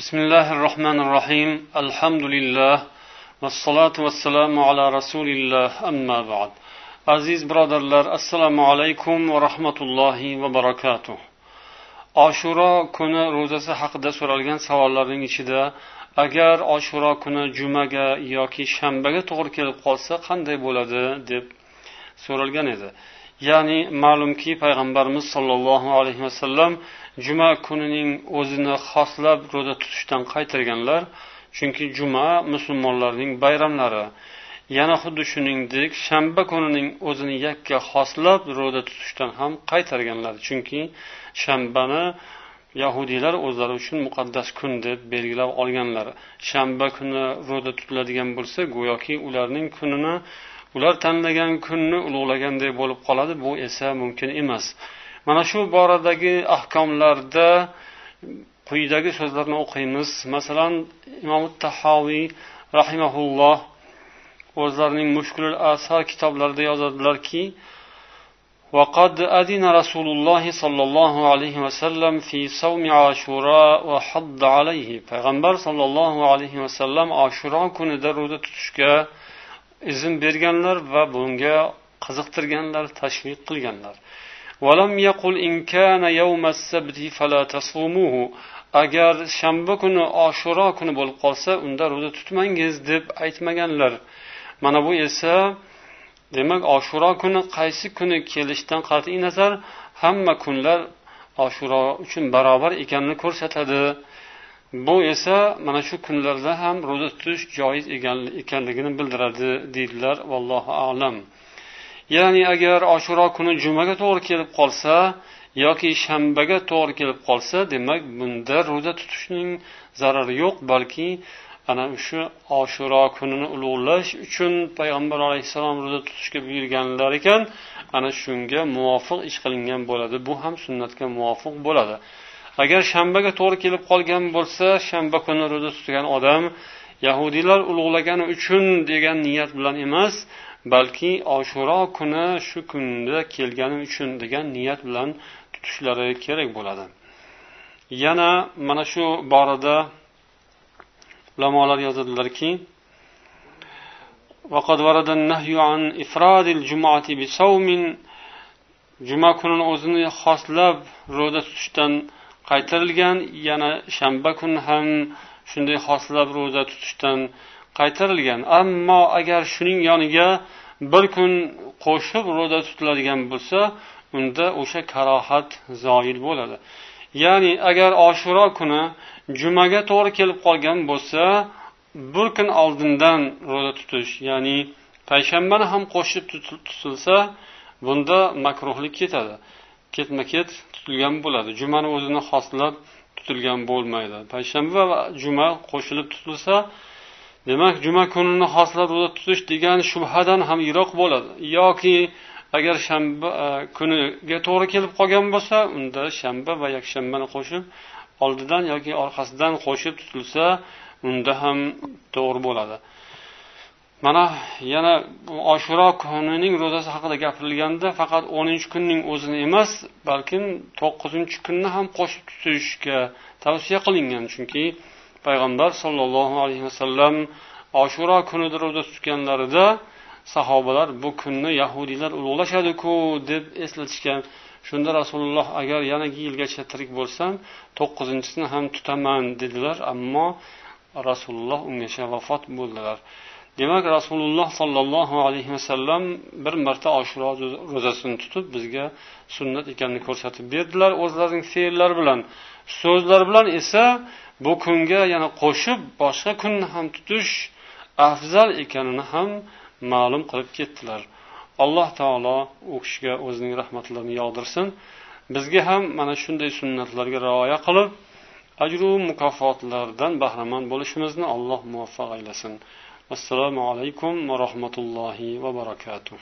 بسم الله الرحمن الرحيم الحمد لله والصلاة والسلام على رسول الله أما بعد aziz birodarlar assalomu alaykum va rahmatullohi va barakatuh oshuro kuni ro'zasi haqida so'ralgan savollarning ichida agar oshuro kuni jumaga yoki shanbaga to'g'ri kelib qolsa qanday bo'ladi deb so'ralgan edi Ya'ni ma'lumki payg'ambarimiz sollallohu alayhi vasallam juma kunining o'zini xoslab ro'za tutishdan qaytarganlar chunki juma musulmonlarning bayramlari. Yana xuddi shuningdek shanba kunining o'zini yakka xoslab ro'za tutishdan ham qaytarganlar chunki shanbani yahudiylar o'zlari uchun muqaddas kun deb belgilab olganlar. Shanba kuni ro'za tutiladigan bo'lsa go'yoki ularning kunini ular tanlagan kunni ulug'laganday bo'lib qoladi bu esa mumkin emas mana shu boradagi ahkomlarda quyidagi so'zlarni o'qiymiz masalan imom tahoviy rahimaulloh o'zlarining mushkulul asar kitoblarida yozadilarki وقد أذن رسول الله صلى الله عليه وسلم في صوم عاشوراء وحض عليه payg'ambar sollallohu alayhi vasallam oshuro kunida ro'za tutishga izn berganlar va bunga qiziqtirganlar tashviq qilganlar. Agar shanba kuni oshuro kuni bo'lib qolsa unda ro'za tutmangiz deb aytmaganlar. Mana bu esa demak oshuro kuni qaysi kuni kelishidan qat'iy nazar hamma kunlar oshuro uchun barobar ekanini ko'rsatadi. Bu esa mana shu kunlarda ham ro'za tutish joiz ekanligini bildiradi deydilar. Vallohu alam. Ya'ni agar oshuro kuni jumaga to'g'ri kelib qolsa yoki shanbaga to'g'ri kelib qolsa demak bunda ro'za tutishning zarari yo'q balki ana shu oshuro kunini ulug'lash uchun payg'ambar alayhissalom ro'za tutishga buyurganlar ekan ana shunga muvofiq ish qilingan bo'ladi. Bu ham sunnatga muvofiq bo'ladi. agar shanbaga to'g'ri kelib qolgan bo'lsa shanba kuni ro'za tutgan odam yahudiylar ulug'lagani uchun degan niyat bilan emas balki oshuro kuni shu kunda kelgani uchun degan niyat bilan tutishlari kerak bo'ladi yana mana shu borada ulamolar yozadilarki وقد ورد النهي عن إفراد الجمعة بصوم juma kunini o'zini xoslab ro'za tutishdan qaytarilgan yana shanba kuni ham shunday xoslab ro'za tutishdan qaytarilgan. Ammo agar shuning yoniga bir kun qo'shib ro'za tutiladigan bo'lsa unda o'sha karohat zoil bo'ladi. Ya'ni agar oshuro kuni jumaga to'g'ri kelib qolgan bo'lsa bir kun oldindan ro'za tutish ya'ni payshanbani ham qo'shib tutilsa bunda makruhlik ketadi. Ketma ket tutilgan bo'ladi. Jumani o'zini xoslab tutilgan bo'lmaydi. Payshanba va juma qo'shilib tutilsa demak juma kunini xoslab ro'za tutish degan shubhadan ham yiroq bo'ladi. Yoki agar shanba e, kuniga to'g'ri kelib qolgan bo'lsa unda shanba va yakshanbani qo'shib oldidan yoki orqasidan qo'shib tutilsa unda ham to'g'ri bo'ladi. Mana yana oshiro kunining ro'zasi haqida gapirilganda faqat o'ninchi kunning o'zini emas balkim to'qqizinchi kunni ham qo'shib tutishga tavsiya qilingan. Chunki payg'ambar sollallohu alayhi vasallam oshiro kunida ro'za tutganlarida sahobalar bu kunni yahudiylar ulug'lashadiku deb eslatishgan. Shunda rasululloh agar yanagi yilgacha tirik bo'lsam to'qqizinchisini ham tutaman dedilar ammo rasululloh ungacha vafot bo'ldilar. Demak rasululloh sollallohu alayhi vasallam bir marta oshuro ro'zasini tutib bizga sunnat ekanini ko'rsatib berdilar o'zlarining fe'llari bilan. So'zlar bilan esa bu kunga yana qo'shib boshqa kunni ham tutish afzal ekanini ham ma'lum qilib ketdilar. Alloh taolo u kishiga o'zining rahmatlarini yog'dirsin. Bizga ham mana shunday sunnatlarga rioya qilib ajru mukofotlardan bahramand bo'lishimizni alloh muvaffaq aylasin. Assalomu alaykum va rahmatullohi va barakatuh